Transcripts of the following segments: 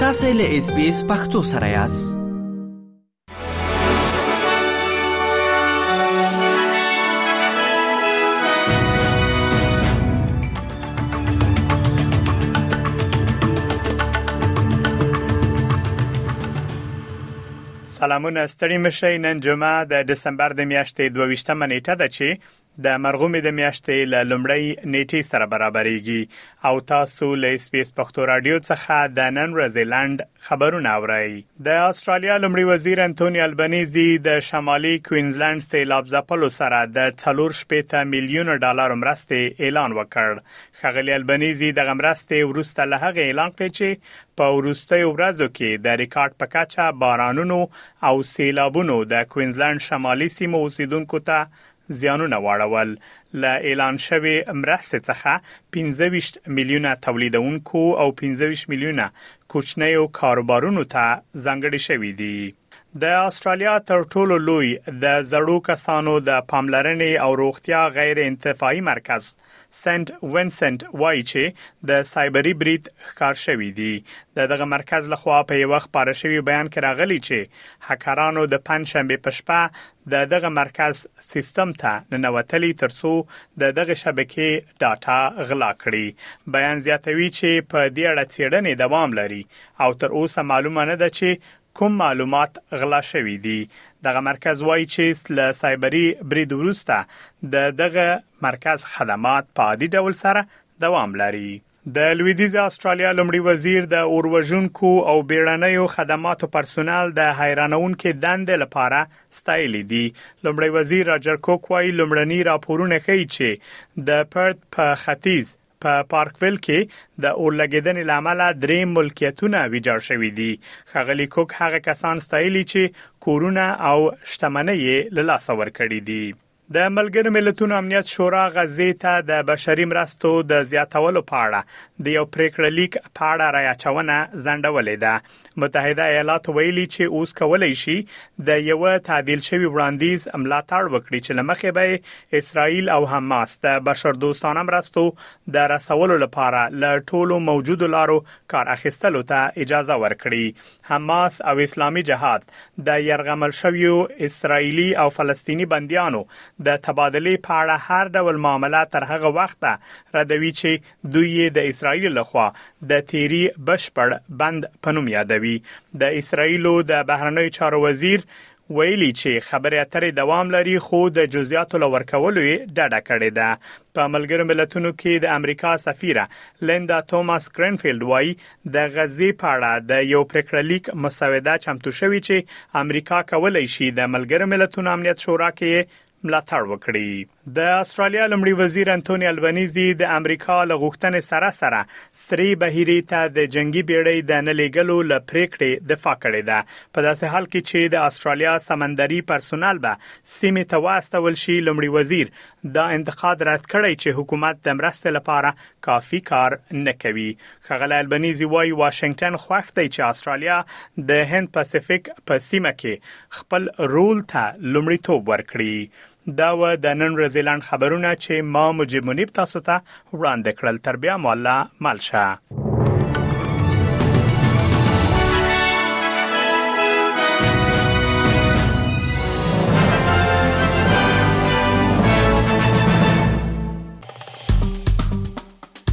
تاسې له اس بي اس پختو سره یاست سلامونه ستړي مشي نن جمعه د دسمبر د میاشتې 22مه نیټه ده چې د مرغومې د میاشتې له لومړۍ نیټې سره برابریږي او تاسو له اس بي اس پښتو راډیو څخه د نن ورځې لنډ خبرونه اورئ. د استرالیا لومړي وزیر انتوني البنیزي د شمالي کوینزلند سیلاب ځپلو سره د څلور شپېته میلیون ډالر مرستې اعلان وکړ. ښاغلي البنیزي دغه مرستې وروسته له هغې اعلان کړې چې په وروستیو ورځو کې د ریکارډ په کچه بارانونو او سیلابونو د کوینزلند شمالي سیمو اوسیدونکو ته زیانونه واړول، له اعلان شوې مرستې څخه پنځه ویشت میلیونه تولیدونکو او پنځه ویشت میلیونه کوچنیو کاروبارونو ته ځانګړې شوې دي. د استرالیا تر ټولو لوی د زړو کسانو د پاملرنې او روغتیا غیر انتفاعي مرکز سنټ وینسنټ وایي چې د سایبري برید ښکار شوی دی د دغه مرکز لخوا په یو خبره شوی بیان کې راغلی چې هکرانو د پنځشنبه په شپه د دغه مرکز سیستم ته ننوتلی ترڅو د دغه شبکې ډاټا غلا کړي بیان زیاتوي چې په دې اړه چیرنې دوام لري او تر اوسه معلومه نه ده چې کوم معلومات غلا شوي دي دغه مرکز وایي چې له سایبری برید وروسته د دغه مرکز خدمات په عادي ډول سره دوام لري. د لویدیځ استرالیا لمړي وزیر د اوروژونکو او بیړنیو خدماتو پرسونل د حیرانونکو دند لپاره ستایلی دی لمړي وزیر راجر کوک وایي لمړنی راپورونه ښیي چې د پرت په ختیځ په پارکویل کې د اورلګیدنې لامل درې ملکیتونه ویجاړ شوې دي خغلی کوک هغه کسان ستایلی چې کورونه او شتمنۍ له لاسه ورکړي دي د ملګرو ملتونو امنیت شورا غزې ته د بشري مرستو د زیاتولو په اړه د یو پریکړه لیک په اړه رايچونه ځنډولې ده متحده ایالات ویلي چې اوس کولای شي د یو تعدیل شوی وړاندیز ملاتړ وکړي چې لمخې به اسرائیل او حماس د بشردوستانه مرستو د رسولو لپاره له ټولو موجودو لارو کار اخیستلو ته اجازه ورکړي حماس او اسلامي جهاد د یرغمل شویو اسراییلي او فلسطیني بندیانو د تبادلې په اړه هر ډول معامله تر هغه وخته ردوي چې دوی یې د اسراییل له خوا د تیري بشپړ بند په نوم یادوي د اسراییلو د بهرنیو چارو وزیر ویلي چې خبرې اترې دوام لري خو د جزیاتو له ورکولو یې ډډه کړې ده. په ملګرو ملتونو کې د امریکا سفیره لیندا توماس ګرینفیلډ وایي د غزې په اړه د یو پریکړه لیک مسوده چمتو شوې چې امریکا کولای شي د ملګرو ملتونو امنیت شورا کې یې ملاتړ وکړي د استرالیا لمړي وزیر انټونی البنیزي د امریکا له غوښتنې سره سره سری بهيري ته د جنگي بیړۍ د نه لېګلو له پریکړې دفاع کړې ده په داسې حال کې چې د استرالیا سمندري پرسونل به سیمې ته واستول شي لمړي وزیر دا انتقاد رد کړی چې حکومت د مرستې لپاره کافي کار نه کوي ښاغلی البنیزي وايي، واشنګټن خوښ دی چې اسټرالیا د هند پسفیک په سیمه کې خپل رول ته لومړیتوب ورکړي. دا وه د نن ورځې لنډ خبرونه چې ما مجیب منیب تاسو ته وړاندې کړل. تر بیا مو الله مل شه.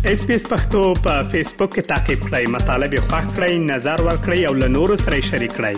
اس پی اس پختو په فیسبوک کې تا کې پلی مطلب یو فاک کړئ نظر ور کړئ او له نورو سره شریک کړئ